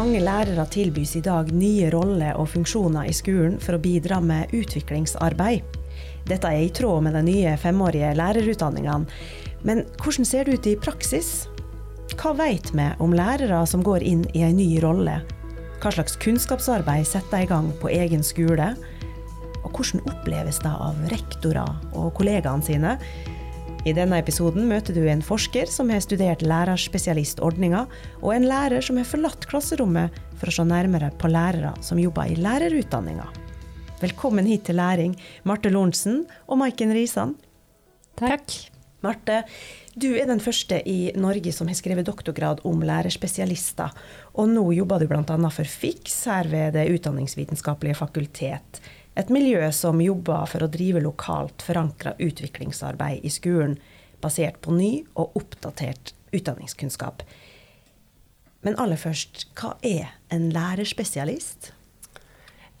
Mange lærere tilbys i dag nye roller og funksjoner i skolen for å bidra med utviklingsarbeid. Dette er i tråd med de nye femårige lærerutdanningene. Men hvordan ser det ut i praksis? Hva vet vi om lærere som går inn i en ny rolle? Hva slags kunnskapsarbeid setter de i gang på egen skole? Og hvordan oppleves det av rektorer og kollegaene sine? I denne episoden møter du en forsker som har studert lærerspesialistordninga, og en lærer som har forlatt klasserommet for å se nærmere på lærere som jobber i lærerutdanninga. Velkommen hit til Læring, Marte Lorentzen og Maiken Risan. Takk. Marte, du er den første i Norge som har skrevet doktorgrad om lærerspesialister. Og nå jobber du bl.a. for FIX her ved Det utdanningsvitenskapelige fakultet. Et miljø som jobber for å drive lokalt forankra utviklingsarbeid i skolen, basert på ny og oppdatert utdanningskunnskap. Men aller først, hva er en lærerspesialist?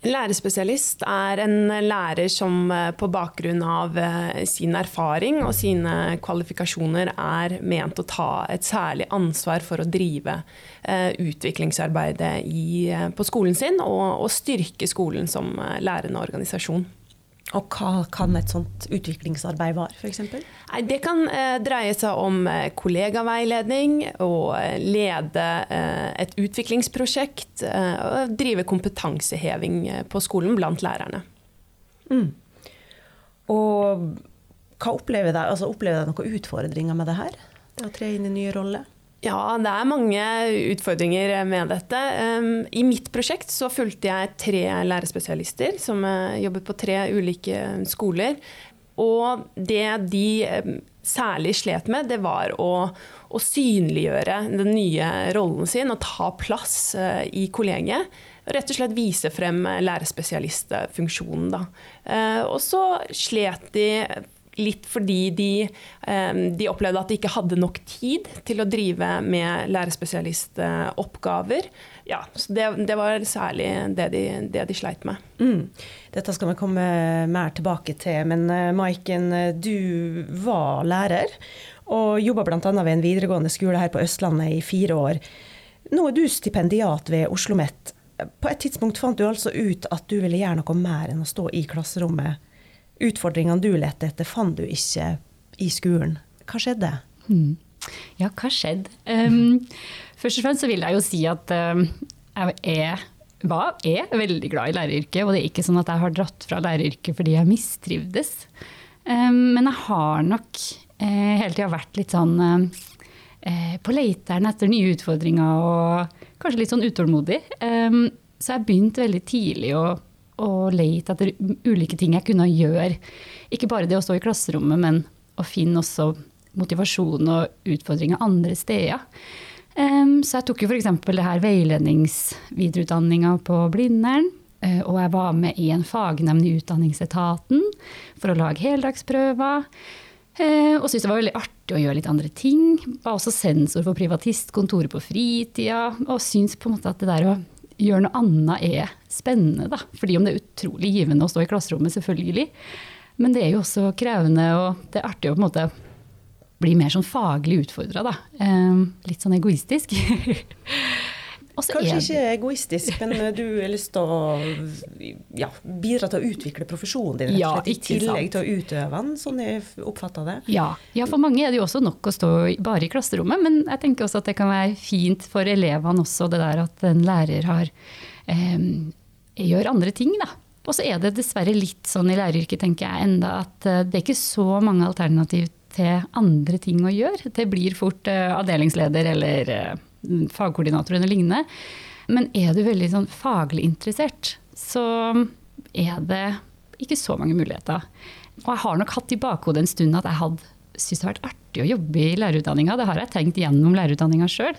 Lærerspesialist er en lærer som eh, på bakgrunn av eh, sin erfaring og sine kvalifikasjoner er ment å ta et særlig ansvar for å drive eh, utviklingsarbeidet i, på skolen sin, og, og styrke skolen som lærende organisasjon. Og hva kan et sånt utviklingsarbeid være, f.eks.? Det kan eh, dreie seg om eh, kollegaveiledning, og eh, lede eh, et utviklingsprosjekt. Eh, og drive kompetanseheving eh, på skolen blant lærerne. Mm. Og hva opplever dere? Altså, opplever dere noen utfordringer med det her? Det å tre inn i nye roller? Ja, det er mange utfordringer med dette. I mitt prosjekt så fulgte jeg tre lærerspesialister som eh, jobbet på tre ulike skoler. Og det de særlig slet med, det var å, å synliggjøre den nye rollen sin og ta plass eh, i kollegiet. Rett og slett vise frem lærerspesialistfunksjonen. Da. Eh, og så slet de Litt fordi de, eh, de, opplevde at de ikke hadde nok tid til å drive med lærerspesialistoppgaver. Ja, så det, det, var særlig det de, det de sleit med. Mm. Dette skal vi komme mer tilbake til. Men eh, Maiken, du var lærer og jobba bl.a. ved en videregående skole her på Østlandet i fire år. Nå er du stipendiat ved Oslo OsloMet. På et tidspunkt fant du altså ut at du ville gjøre noe mer enn å stå i klasserommet utfordringene du lette etter, fant du ikke i skolen. Hva skjedde? Mm. Ja, hva skjedde? Um, først og fremst så vil jeg jo si at um, jeg er, var, er veldig glad i læreryrket. Og det er ikke sånn at jeg har dratt fra læreryrket fordi jeg mistrivdes. Um, men jeg har nok eh, hele tida vært litt sånn eh, på leiteren etter nye utfordringer og kanskje litt sånn utålmodig. så jeg begynte veldig tidlig å og lete etter ulike ting jeg kunne gjøre. Ikke bare det å stå i klasserommet, men å finne også motivasjon og utfordringer andre steder. så jeg tok jo f.eks. det her veiledningsvidereutdanninga på Blindern. Eh, og jeg var med i en fagnemnd i Utdanningsetaten for å lage heldagsprøver. Eh, og syntes det var veldig artig å gjøre litt andre ting. Var også sensor for privatistkontoret på fritida. Og syntes på en måte at det der å gjøre noe annet er spennende. Da. Fordi om det er utrolig givende å stå i klasserommet, selvfølgelig. Men det er jo også krevende, og det er artig å på en måte bli mer sånn faglig utfordra. da. litt sånn egoistisk. Kanskje ikke egoistisk, men du har lyst til å ja, bidra til å utvikle profesjonen din, ja, i tillegg til å utøve den, sånn jeg oppfatter det? Ja. ja. for mange er det jo også nok å stå bare i klasserommet, men jeg tenker også at det kan være fint for elevene også, det der at en lærer har, eh, gjør andre ting, da. Og så er det dessverre litt sånn i læreryrket, tenker jeg enda, at eh, det er ikke så mange alternativ til andre ting å gjøre. Det blir fort eh, avdelingsleder eller eh, fagkoordinator eller lignende. Men er du veldig sånn faglig interessert, så er det ikke så mange muligheter. Og jeg har nok hatt i bakhodet en stund at jeg hadde syntes det har vært artig å jobbe i lærerutdanninga. Det har jeg tenkt gjennom lærerutdanninga sjøl.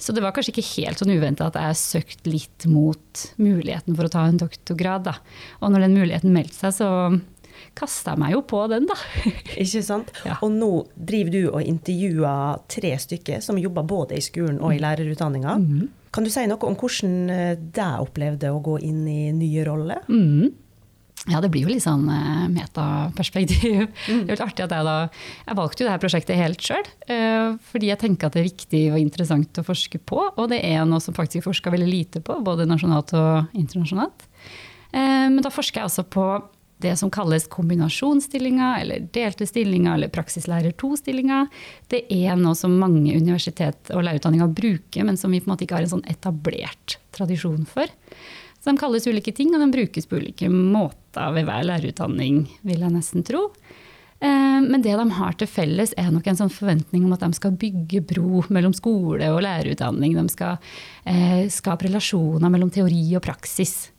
Så det var kanskje ikke helt sånn uventa at jeg søkte litt mot muligheten for å ta en doktorgrad. Da. Og når den muligheten meldte seg, så kasta jeg meg jo på den, da. Ikke sant. Ja. Og nå driver du og intervjuer tre stykker som jobber både i skolen og i mm. lærerutdanninga. Mm. Kan du si noe om hvordan deg opplevde å gå inn i nye roller? Mm. ja, det blir jo litt sånn uh, metaperspektiv. Mm. Det er litt artig at jeg da Jeg valgte jo det her prosjektet helt sjøl. Uh, fordi jeg tenker at det er viktig og interessant å forske på. Og det er noe som faktisk forska veldig lite på, både nasjonalt og internasjonalt. Uh, men da forsker jeg altså på det som kalles kombinasjonsstillinga, eller delte stillinger, eller praksislærer 2-stillinga. Det er noe som mange universitet og lærerutdanninger bruker, men som vi på en måte ikke har en sånn etablert tradisjon for. Så de kalles ulike ting, og de brukes på ulike måter ved hver lærerutdanning, vil jeg nesten tro. Eh, men det de har til felles, er nok en sånn forventning om at de skal bygge bro mellom skole og lærerutdanning. De skal eh, skape relasjoner mellom teori og praksis.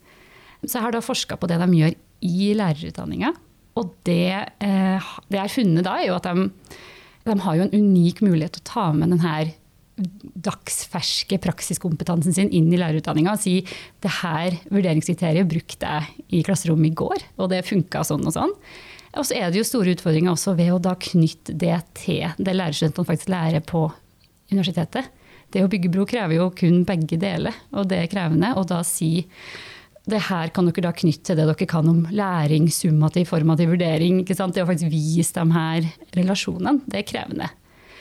Så jeg har da forska på det de gjør i lærerutdanninga. Og det, eh, det jeg har funnet da, er jo at de, de har jo en unik mulighet til å ta med denne dagsferske praksiskompetansen sin inn i lærerutdanninga og si det her vurderingskriteriet brukte jeg i klasserommet i går, og det funka sånn og sånn. Og så er det jo store utfordringer også ved å da knytte det til det lærerstudentene faktisk lærer på universitetet. Det å bygge bro krever jo kun begge deler, og det er krevende. Og da si det her kan dere da knytte til det dere kan om læring, summativ, formativ vurdering. Det å faktisk vise dem her relasjonen, det er krevende.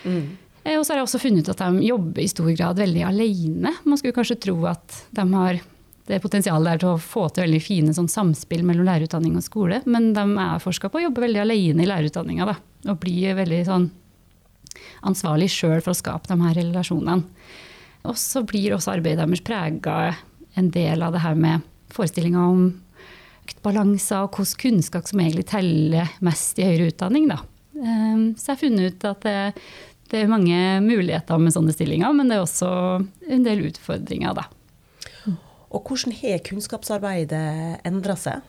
Mm. Eh, og så har jeg også funnet ut at de jobber i stor grad veldig alene. Man skulle kanskje tro at de har det potensialet der til å få til veldig fine sånn samspill mellom lærerutdanning og skole, men de er forska på å jobbe veldig alene i lærerutdanninga. Og bli veldig sånn ansvarlig sjøl for å skape de her relasjonene. Og så blir også arbeidet deres prega en del av det her med forestillinga om balanser og hvordan kunnskap som egentlig teller mest i høyere utdanning. Da. Eh, så jeg har funnet ut at det det er mange muligheter med sånne stillinger, men det er også en del utfordringer, da. Og hvordan har kunnskapsarbeidet endra seg?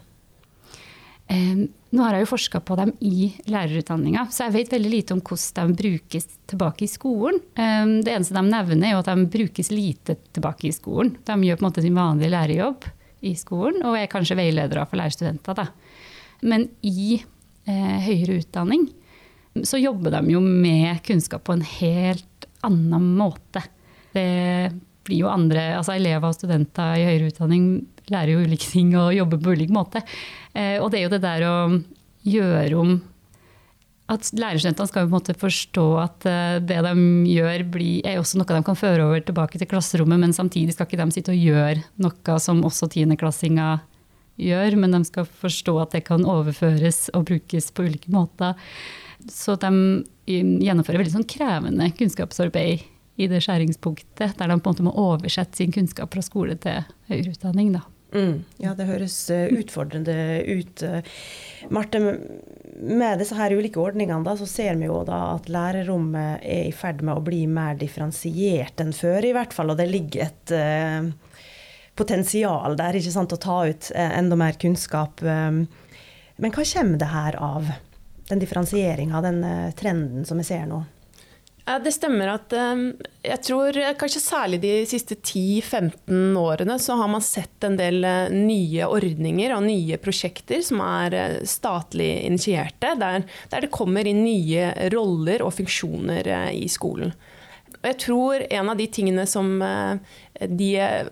Eh, nå har jeg jo forska på dem i lærerutdanninga, så jeg vet veldig lite om hvordan de brukes tilbake i skolen. Eh, det eneste de nevner, er at de brukes lite tilbake i skolen. De gjør på en måte sin vanlige lærerjobb i skolen, og er kanskje veiledere for lærerstudenter. Da. Men i eh, høyere utdanning så jobber de jo med kunnskap på en helt annen måte. Det blir jo andre, altså Elever og studenter i høyere utdanning lærer jo ulike ting og jobber på ulik måte. Eh, og det er jo det der å gjøre om at lærerstudentene skal på en måte forstå at eh, det de gjør, blir, er også noe de kan føre over tilbake til klasserommet, men samtidig skal ikke de sitte og gjøre noe som også tiendeklassinger gjør, men de skal forstå at det kan overføres og brukes på ulike måter. Så de gjennomfører veldig sånn krevende kunnskapsarbeid i det skjæringspunktet, der de på en måte må oversette sin kunnskap fra skole til høyere utdanning. Da. Mm. Ja, det høres eh, utfordrende ut. Marte, med disse her ulike ordningene da, så ser vi jo da at lærerrommet er i ferd med å bli mer differensiert enn før, i hvert fall. Og det ligger et uh, potensial der ikke sant, å ta ut uh, enda mer kunnskap. Um, men hva kommer det her av? den differensieringa, den uh, trenden som vi ser nå? Ja, det stemmer at um, jeg tror kanskje særlig de siste 10-15 årene så har man sett en del nye ordninger og nye prosjekter som er statlig initierte, der, der det kommer inn nye roller og funksjoner i skolen. Og jeg tror en av de tingene som de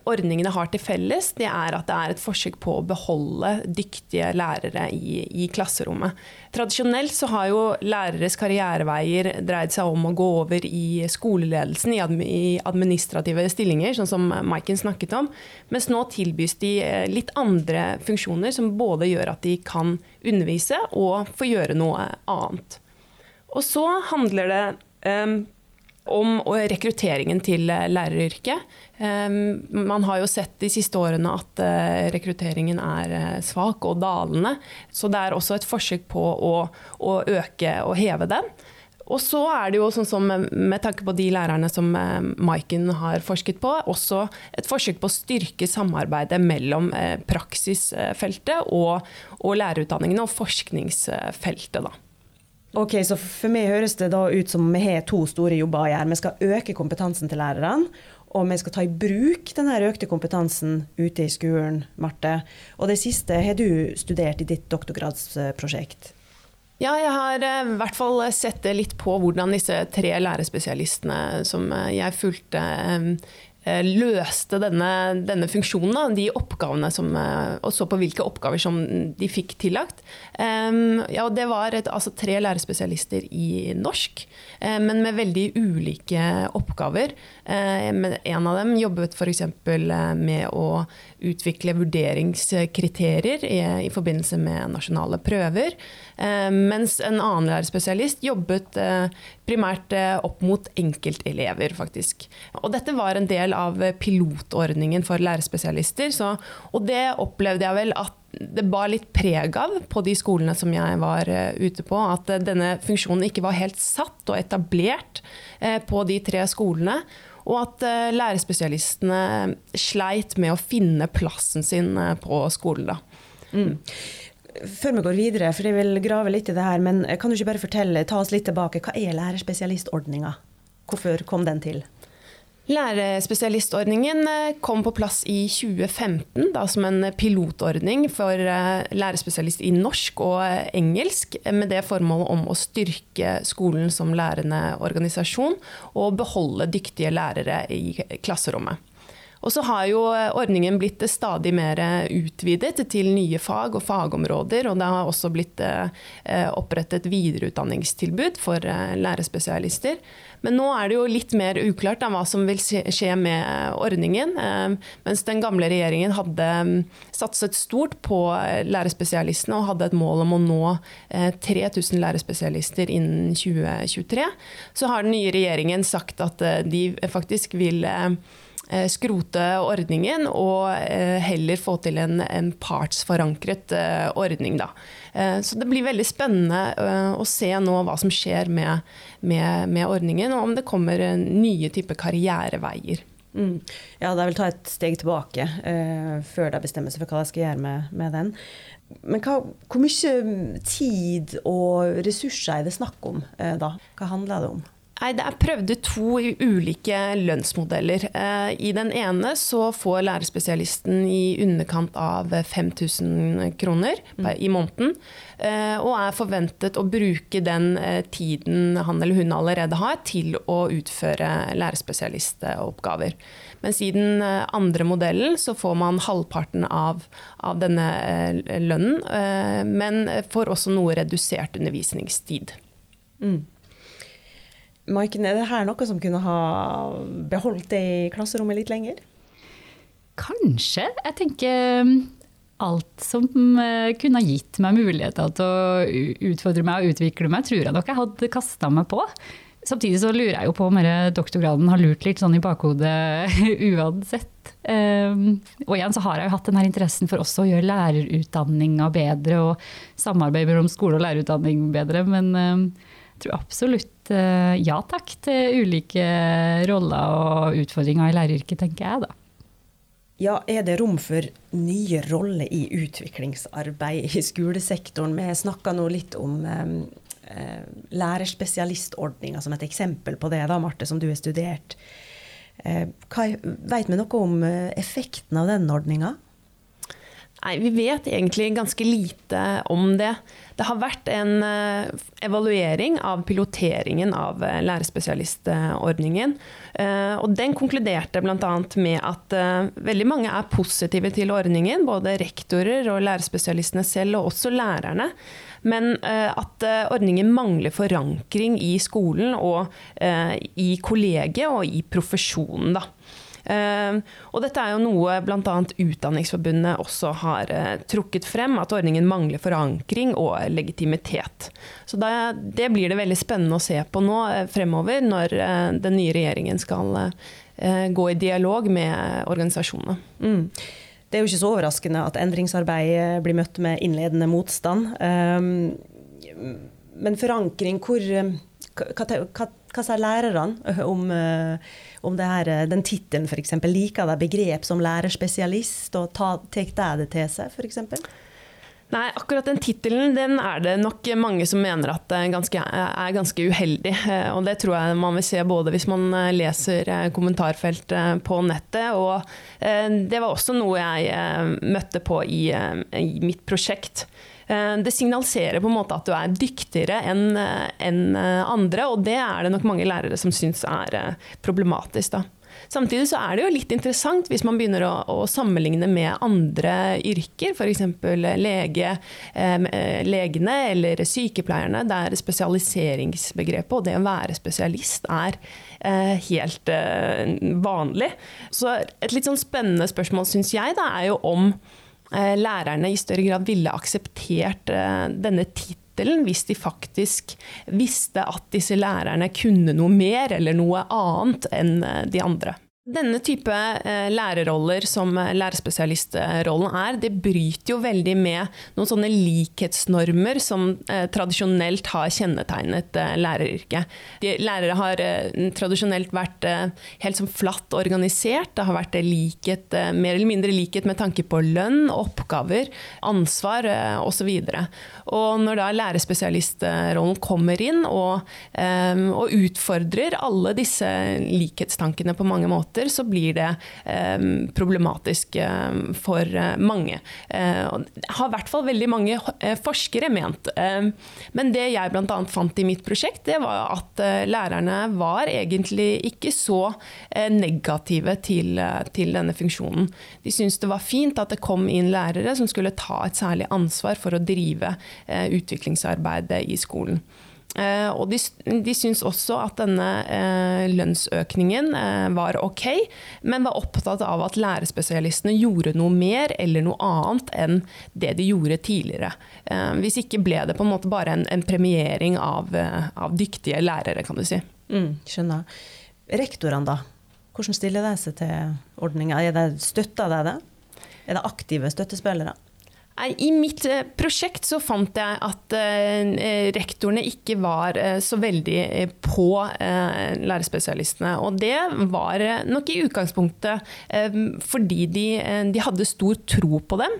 ordningene har til felles, det er at det er et forsøk på å beholde dyktige lærere i, i klasserommet. Tradisjonelt så har jo læreres karriereveier dreid seg om å gå over i skoleledelsen, i administrative stillinger, sånn som Maiken snakket om. Mens nå tilbys de eh, litt andre funksjoner som både gjør at de kan undervise og få gjøre noe annet. Og så handler det um, om rekrutteringen til læreryrket. Ehm, man har jo sett de siste årene at eh, rekrutteringen er eh, svak og dalende. Så det er også et forsøk på å, å øke og heve den. Og så er det jo sånn som med tanke på de lærerne som eh, Maiken har forsket på, også et forsøk på å styrke samarbeidet mellom praksisfeltet og, og lærerutdanningene og forskningsfeltet. da. Ok, så For meg høres det da ut som vi har to store jobber å gjøre. Vi skal øke kompetansen til lærerne, og vi skal ta i bruk den økte kompetansen ute i skolen, Marte. Og det siste har du studert i ditt doktorgradsprosjekt. Ja, jeg har eh, i hvert fall sett litt på hvordan disse tre lærerspesialistene som eh, jeg fulgte, Eh, løste denne, denne funksjonen, de oppgavene som, eh, og så på hvilke oppgaver som de fikk tillagt. Ja, det var et, altså tre lærerspesialister i norsk, um, men med veldig ulike oppgaver. En av dem jobbet f.eks. med å utvikle vurderingskriterier i, i forbindelse med nasjonale prøver. Mens en annen lærerspesialist jobbet primært opp mot enkeltelever, faktisk. Og dette var en del av pilotordningen for lærerspesialister. Så, og det opplevde jeg vel at det bar litt preg av på de skolene som jeg var uh, ute på. At uh, denne funksjonen ikke var helt satt og etablert uh, på de tre skolene. Og at lærerspesialistene sleit med å finne plassen sin på skolen. da. Mm. Før vi går videre, for jeg vil grave litt i det her, men kan du ikke bare fortelle, ta oss litt tilbake. Hva er lærerspesialistordninga? Hvorfor kom den til? Lærerspesialistordningen eh, kom på plass i 2015 da, som en pilotordning for eh, lærerspesialist i norsk og eh, engelsk, med det formålet om å styrke skolen som lærende organisasjon og beholde dyktige lærere i klasserommet. Og så har jo ordningen blitt stadig mer utvidet til nye fag og fagområder. Og det har også blitt opprettet videreutdanningstilbud for lærerspesialister. Men nå er det jo litt mer uklart enn hva som vil skje med eh, ordningen. Eh, mens den gamle regjeringen hadde mm, satset stort på eh, lærerspesialistene og hadde et mål om å nå 3000 lærerspesialister innen 2023, så har den nye regjeringen sagt at de faktisk vil skrote ordningen og heller få til en, en partsforankret ordning. Da. Eh, så det blir veldig spennende eh, å se nå hva som skjer med, med, med ordningen, og om det kommer nye typer karriereveier. Mm. Ja, da vil ta et steg tilbake uh, før de bestemmer seg for hva de skal gjøre med, med den. Men hva, hvor mye tid og ressurser er det snakk om uh, da? Hva handler det om? Nei, Det er prøvd to ulike lønnsmodeller. Eh, I den ene så får lærerspesialisten i underkant av 5000 kroner mm. i måneden. Eh, og er forventet å bruke den eh, tiden han eller hun allerede har, til å utføre lærerspesialistoppgaver. Mens i den andre modellen så får man halvparten av, av denne lønnen, men får også noe redusert undervisningstid. Mm. Maiken, er det her noe som kunne ha beholdt det i klasserommet litt lenger? Kanskje. Jeg tenker um, alt som kunne ha gitt meg muligheter til å utfordre meg og utvikle meg, tror jeg nok jeg hadde kasta meg på. Samtidig så lurer jeg jo på om doktorgraden har lurt litt sånn i bakhodet uansett. Um, og igjen så har jeg jo hatt denne interessen for også å gjøre lærerutdanninga bedre og samarbeid mellom skole og lærerutdanning bedre. Men um, jeg tror absolutt Eh, ja takk til ulike roller og utfordringer i læreryrket, tenker jeg da. Ja, er det rom for nye roller i utviklingsarbeid i skolesektoren? Vi snakka nå litt om eh, eh, lærerspesialistordninga som et eksempel på det, da, Marte, som du har studert. Eh, vet vi noe om effekten av den ordninga? Nei, Vi vet egentlig ganske lite om det. Det har vært en uh, evaluering av piloteringen av uh, lærerspesialistordningen. Uh, og den konkluderte bl.a. med at veldig mange er positive til ordningen. Både rektorer og lærerspesialistene selv, og også lærerne. Men at ordningen mangler forankring i skolen og i kollegiet og i profesjonen. da. Ehm, og dette er jo noe bl.a. Utdanningsforbundet også har eh, trukket frem, at ordningen mangler forankring og legitimitet. Så det, blir det veldig spennende å se på nå eh, fremover, når eh, den nye regjeringen skal gå i dialog med organisasjonene. Mm. Det er jo ikke så overraskende at endringsarbeidet blir møtt med innledende motstand. Ehm, men forankring, hvor hva, sa lærerne om, eh, om her, eh, den tittelen, f.eks.? Liker de begrep som lærerspesialist, og tar det til seg, f.eks.? Nei, akkurat den tittelen den er det nok mange som mener at ganske, er ganske uheldig. Eh, og det tror jeg man vil se både hvis man leser kommentarfelt på nettet, og det var også noe jeg møtte på i, i mitt prosjekt. Eh, det signaliserer på en måte at du er dyktigere enn eh, en eh, andre, og det er det nok mange lærere som syns er problematisk. da. Samtidig så er det jo litt interessant hvis man begynner å, å sammenligne med andre yrker, f.eks. Lege, eh, legene eller sykepleierne, der spesialiseringsbegrepet og det å være spesialist er eh, helt eh, vanlig. Så et litt sånn spennende spørsmål syns jeg da er jo om lærerne i større grad ville akseptert eh, denne tittelen hvis de faktisk visste at disse lærerne kunne noe mer eller noe annet enn eh, de andre. Denne type eh, lærerroller som eh, lærerspesialistrollen er, det bryter jo veldig med noen sånne likhetsnormer som eh, tradisjonelt har kjennetegnet læreryrket. Lærere har tradisjonelt vært helt sånn flatt organisert. Det har vært likhet, mer eller mindre likhet med tanke på lønn, oppgaver, ansvar osv. Og når da lærerspesialistrollen kommer inn og, og utfordrer alle disse likhetstankene på mange måter, måter, så blir det eh, problematisk eh, for eh, mange. Det har i hvert fall veldig mange forskere ment. Men det jeg bl.a. fant i mitt prosjekt, det var at lærerne var egentlig ikke så negative til, til denne funksjonen. De syntes det var fint at det kom inn lærere som skulle ta et særlig ansvar for å drive utviklingsarbeidet i skolen. Eh, og de, de syns også at denne eh, lønnsøkningen eh, var ok, men var opptatt av at lærerspesialistene gjorde noe mer eller noe annet enn det de gjorde tidligere. Hvis ikke ble det på en måte bare en, en premiering av, av, dyktige lærere, kan du si. Mm, skjønner. Rektorene, da? Hvordan stiller de seg til ordninga? Støtter de det? Er det aktive støttespillere? I mitt eh, prosjekt så fant jeg at eh, rektorene ikke var eh, så veldig på lærerspesialistene. Og det var nok i utgangspunktet fordi de, de hadde stor tro på dem.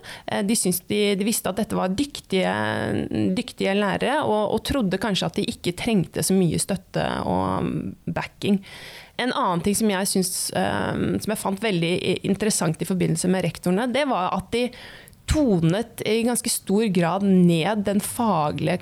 De, de, de visste at dette var dyktige, dyktige lærere, og, og trodde kanskje at de ikke trengte så mye støtte og backing. En annen ting som jeg, synes, som jeg fant veldig interessant i forbindelse med rektorene, det var at de tonet i ganske stor grad ned den faglige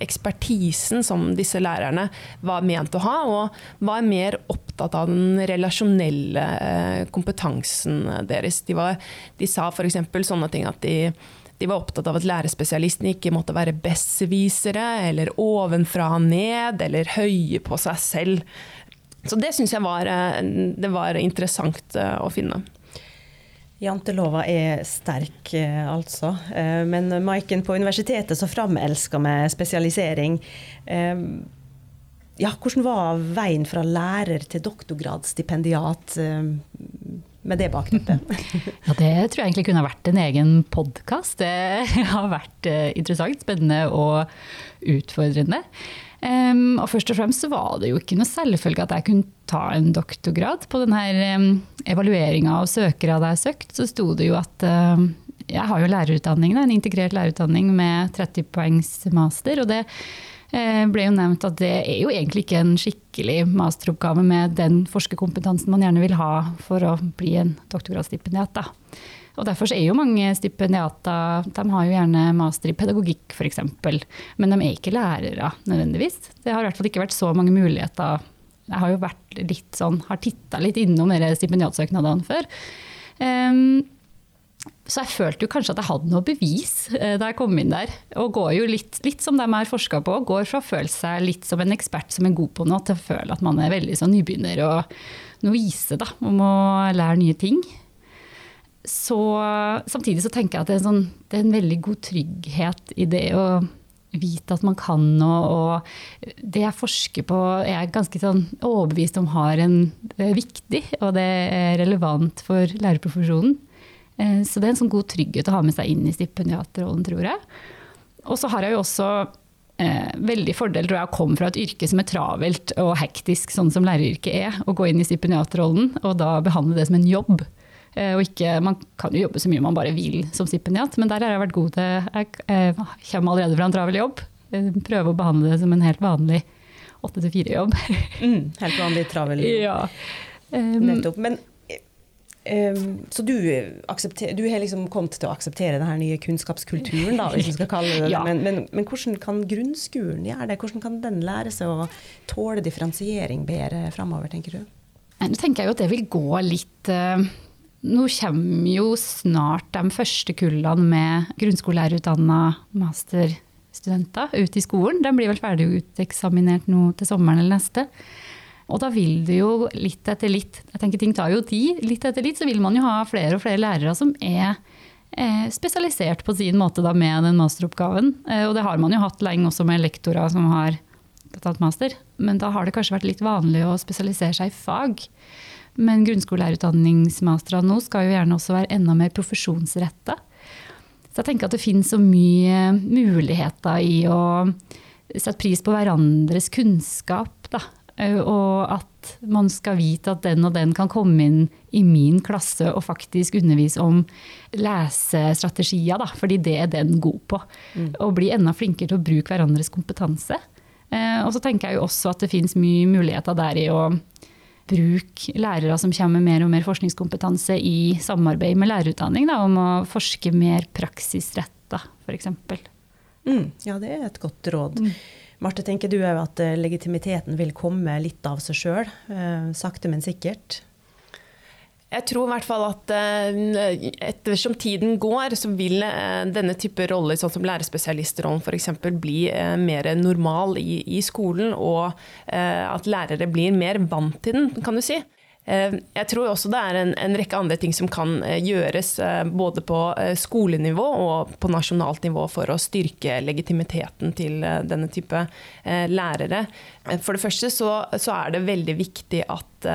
ekspertisen som disse lærerne var ment å ha, og var mer opptatt av den relasjonelle eh, kompetansen deres. De, var, de sa f.eks. sånne ting at de de var opptatt av at lærerspesialistene ikke måtte være besserwissere eller ovenfra og ned eller høye på seg selv. Så det syns jeg var, eh, det var interessant eh, å finne. Jantelova er sterk, eh, altså. Eh, men Maiken, på universitetet så framelsker vi spesialisering. Eh, ja, hvordan var veien fra lærer til doktorgradsstipendiat med det bakteppet? ja, det tror jeg egentlig kunne vært en egen podkast. Det har vært interessant, spennende og utfordrende. Um, og først og fremst så var det jo ikke noe selvfølge at jeg kunne ta en doktorgrad. På denne um, evalueringa av søkere hadde jeg søkt, så sto det jo at uh, jeg har jo lærerutdanning, en integrert lærerutdanning med 30 poengs master. og det ble jo nevnt at det er jo egentlig ikke en skikkelig masteroppgave med den forskerkompetansen man gjerne vil ha for å bli en doktorgradsstipendiat. Og Derfor er jo mange stipendiater de har jo gjerne master i pedagogikk f.eks., men de er ikke lærere nødvendigvis. Det har i hvert fall ikke vært så mange muligheter. Jeg har jo vært litt sånn, har titta litt innom stipendiatsøknadene før. Um, så jeg følte jo kanskje at jeg hadde noe bevis eh, da jeg kom inn der. Og går jo litt, litt som de har forska på, går fra å føle seg litt som en ekspert som er god på noe, til å føle at man er veldig sånn nybegynner og novise da, om å lære nye ting så samtidig så tenker jeg at det er, sånn, det er, en veldig god trygghet i det å vite at man kan noe. Og det jeg forsker på er jeg ganske sånn overbevist om har en er viktig, og det er relevant for lærerprofesjonen. Eh, så det er en sånn god trygghet å ha med seg inn i stipendiatrollen, tror jeg. Og så har jeg jo også eh, veldig fordel tror jeg, å komme fra et yrke som er travelt og hektisk, sånn som læreryrket er. Å gå inn i stipendiatrollen og da behandle det som en jobb. Eh, og ikke, man kan jo jobbe så mye man bare vil som stipendiat, men der har jeg vært god til Jeg, jeg kommer allerede fra en travel jobb. Prøver å behandle det som en helt vanlig åtte til fire-jobb. Mm, helt vanlig travel jobb. Ja. Um, Nettopp. Men um, så du, du, har liksom kommet til å akseptere denne nye kunnskapskulturen, da, hvis man skal kalle det det. ja. men, men, men, hvordan kan grunnskolen gjøre det? Hvordan kan den lære seg å tåle differensiering bedre framover, tenker du? Nå tenker jeg jo at det vil gå litt uh, Nå kommer jo snart de første kullene med grunnskolelærerutdanna masterstudenter ut i skolen. De blir vel ferdig uteksaminert nå til sommeren eller neste. Og da vil det jo litt etter litt, jeg tenker ting tar jo tid, litt etter litt så vil man jo ha flere og flere lærere som er eh, spesialisert på sin måte da med den masteroppgaven. Eh, og det har man jo hatt lenge også med lektorer som har tatt master. Men da har det kanskje vært litt vanlig å spesialisere seg i fag. Men grunnskolelærerutdanningsmasterne nå skal jo gjerne også være enda mer profesjonsretta. Så jeg tenker at det finnes så mye muligheter i å sette pris på hverandres kunnskap. Da. Og at man skal vite at den og den kan komme inn i min klasse og faktisk undervise om lesestrategier, da, fordi det er den god på. Mm. Og bli enda flinkere til å bruke hverandres kompetanse. Eh, og så tenker jeg jo også at det finnes mye muligheter der i å bruke lærere som kommer med mer og mer forskningskompetanse i samarbeid med lærerutdanning, da, om å forske mer praksisretta, f.eks. Mm, ja, det er et godt råd. Mm. Marte, tenker du òg at eh, legitimiteten vil komme litt av seg sjøl? Eh, sakte, men sikkert? Jeg tror i hvert fall at eh, ettersom tiden går, så vil denne type roller, sånn som lærerspesialistrollen f.eks., bli mer normal i, i skolen, og at lærere blir mer vant til den, kan du si. Eh, jeg tror også det er en, en, rekke andre ting som kan eh, gjøres eh, både på skolenivå og på nasjonalt nivå for å styrke legitimiteten til denne type lærere. For det første så, så er det veldig viktig at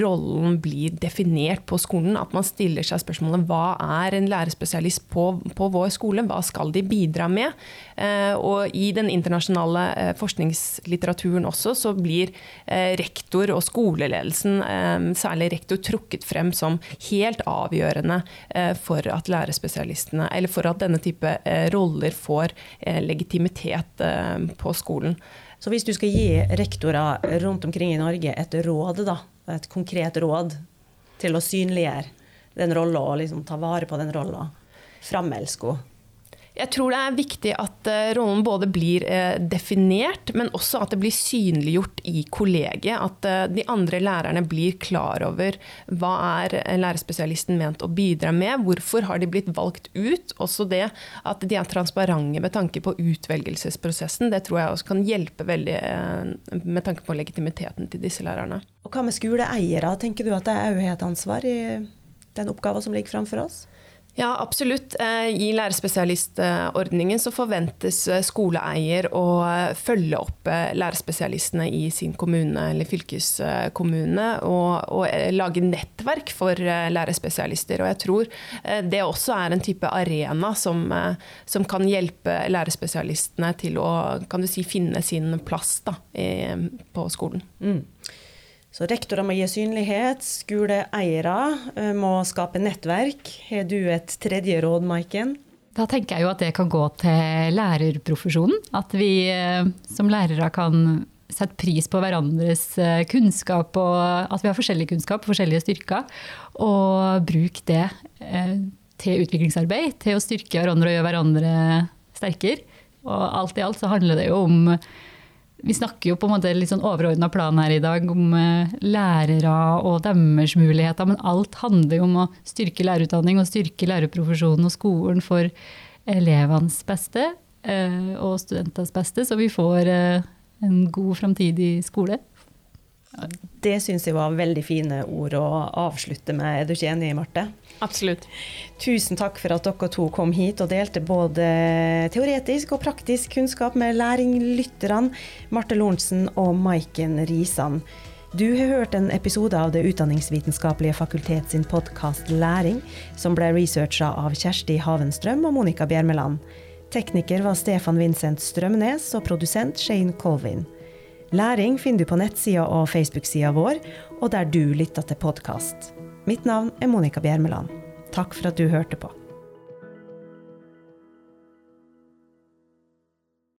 rollen blir definert på skolen. At man stiller seg spørsmålet hva er en lærerspesialist på, på vår skole? Hva skal de bidra med? Og i den internasjonale forskningslitteraturen også så blir rektor og skoleledelsen særlig rektor trukket frem som helt avgjørende eh, for at lærerspesialistene, eller for at denne type eh, roller får eh, legitimitet på skolen. Så hvis du skal gi rektorer rundt omkring i Norge et råd, da, et konkret råd til å synliggjøre den rolla og liksom ta vare på den rolla, framelsk henne, jeg tror det er viktig at uh, rollen både blir uh, definert, men også at det blir synliggjort i kollegiet. At uh, de andre lærerne blir klar over hva er lærerspesialisten ment å bidra med. Hvorfor har de blitt valgt ut? Også det at de er transparente med tanke på utvelgelsesprosessen. Det tror jeg også kan hjelpe veldig med tanke på legitimiteten til disse lærerne. Og Hva med skoleeiere? Tenker du at det òg har et ansvar i den oppgaven som ligger framfor oss? Ja, absolutt. Eh, I lærerspesialistordningen så forventes eh, skoleeier å eh, følge opp lærerspesialistene i sin kommune eller fylkeskommune, og, og, lage nettverk for lærerspesialister. Og jeg tror det også er en type arena som, som kan hjelpe lærerspesialistene til å si, finne sin plass da, på skolen. Mm. Så rektorer må gi synlighet, skoleeiere eh, må skape nettverk. Har du et tredje råd, Maiken? Da tenker jeg jo at det kan gå til lærerprofesjonen. At vi eh, som lærere kan sette pris på hverandres eh, kunnskap, og at vi har forskjellig kunnskap, forskjellige styrker. Og bruk det til utviklingsarbeid, til å styrke hverandre og gjøre hverandre sterkere. Og alt i alt så handler det jo om vi snakker jo på en måte litt sånn overordna plan her i dag om eh, lærere og deres muligheter, men alt handler jo om å styrke lærerutdanning og styrke lærerprofesjonen og skolen for elevenes beste eh, og studentenes beste, så vi får eh, en god framtidig skole. Det syns jeg var veldig fine ord å avslutte med. Er du ikke enig, Marte? Absolutt. Tusen takk for at dere to kom hit og delte både teoretisk og praktisk kunnskap med læringlytterne Marte Lorentzen og Maiken Risan. Du har hørt en episode av Det utdanningsvitenskapelige fakultet sin podkast Læring, som ble researcha av Kjersti Havenstrøm og Monica Bjermeland. Tekniker var Stefan Vincent Strømnes og produsent Shane Colvin. Læring finner du på nettsida og Facebook-sida vår, og der du lytter til podkast. Mitt navn er Monica Bjermeland. Takk for at du hørte på.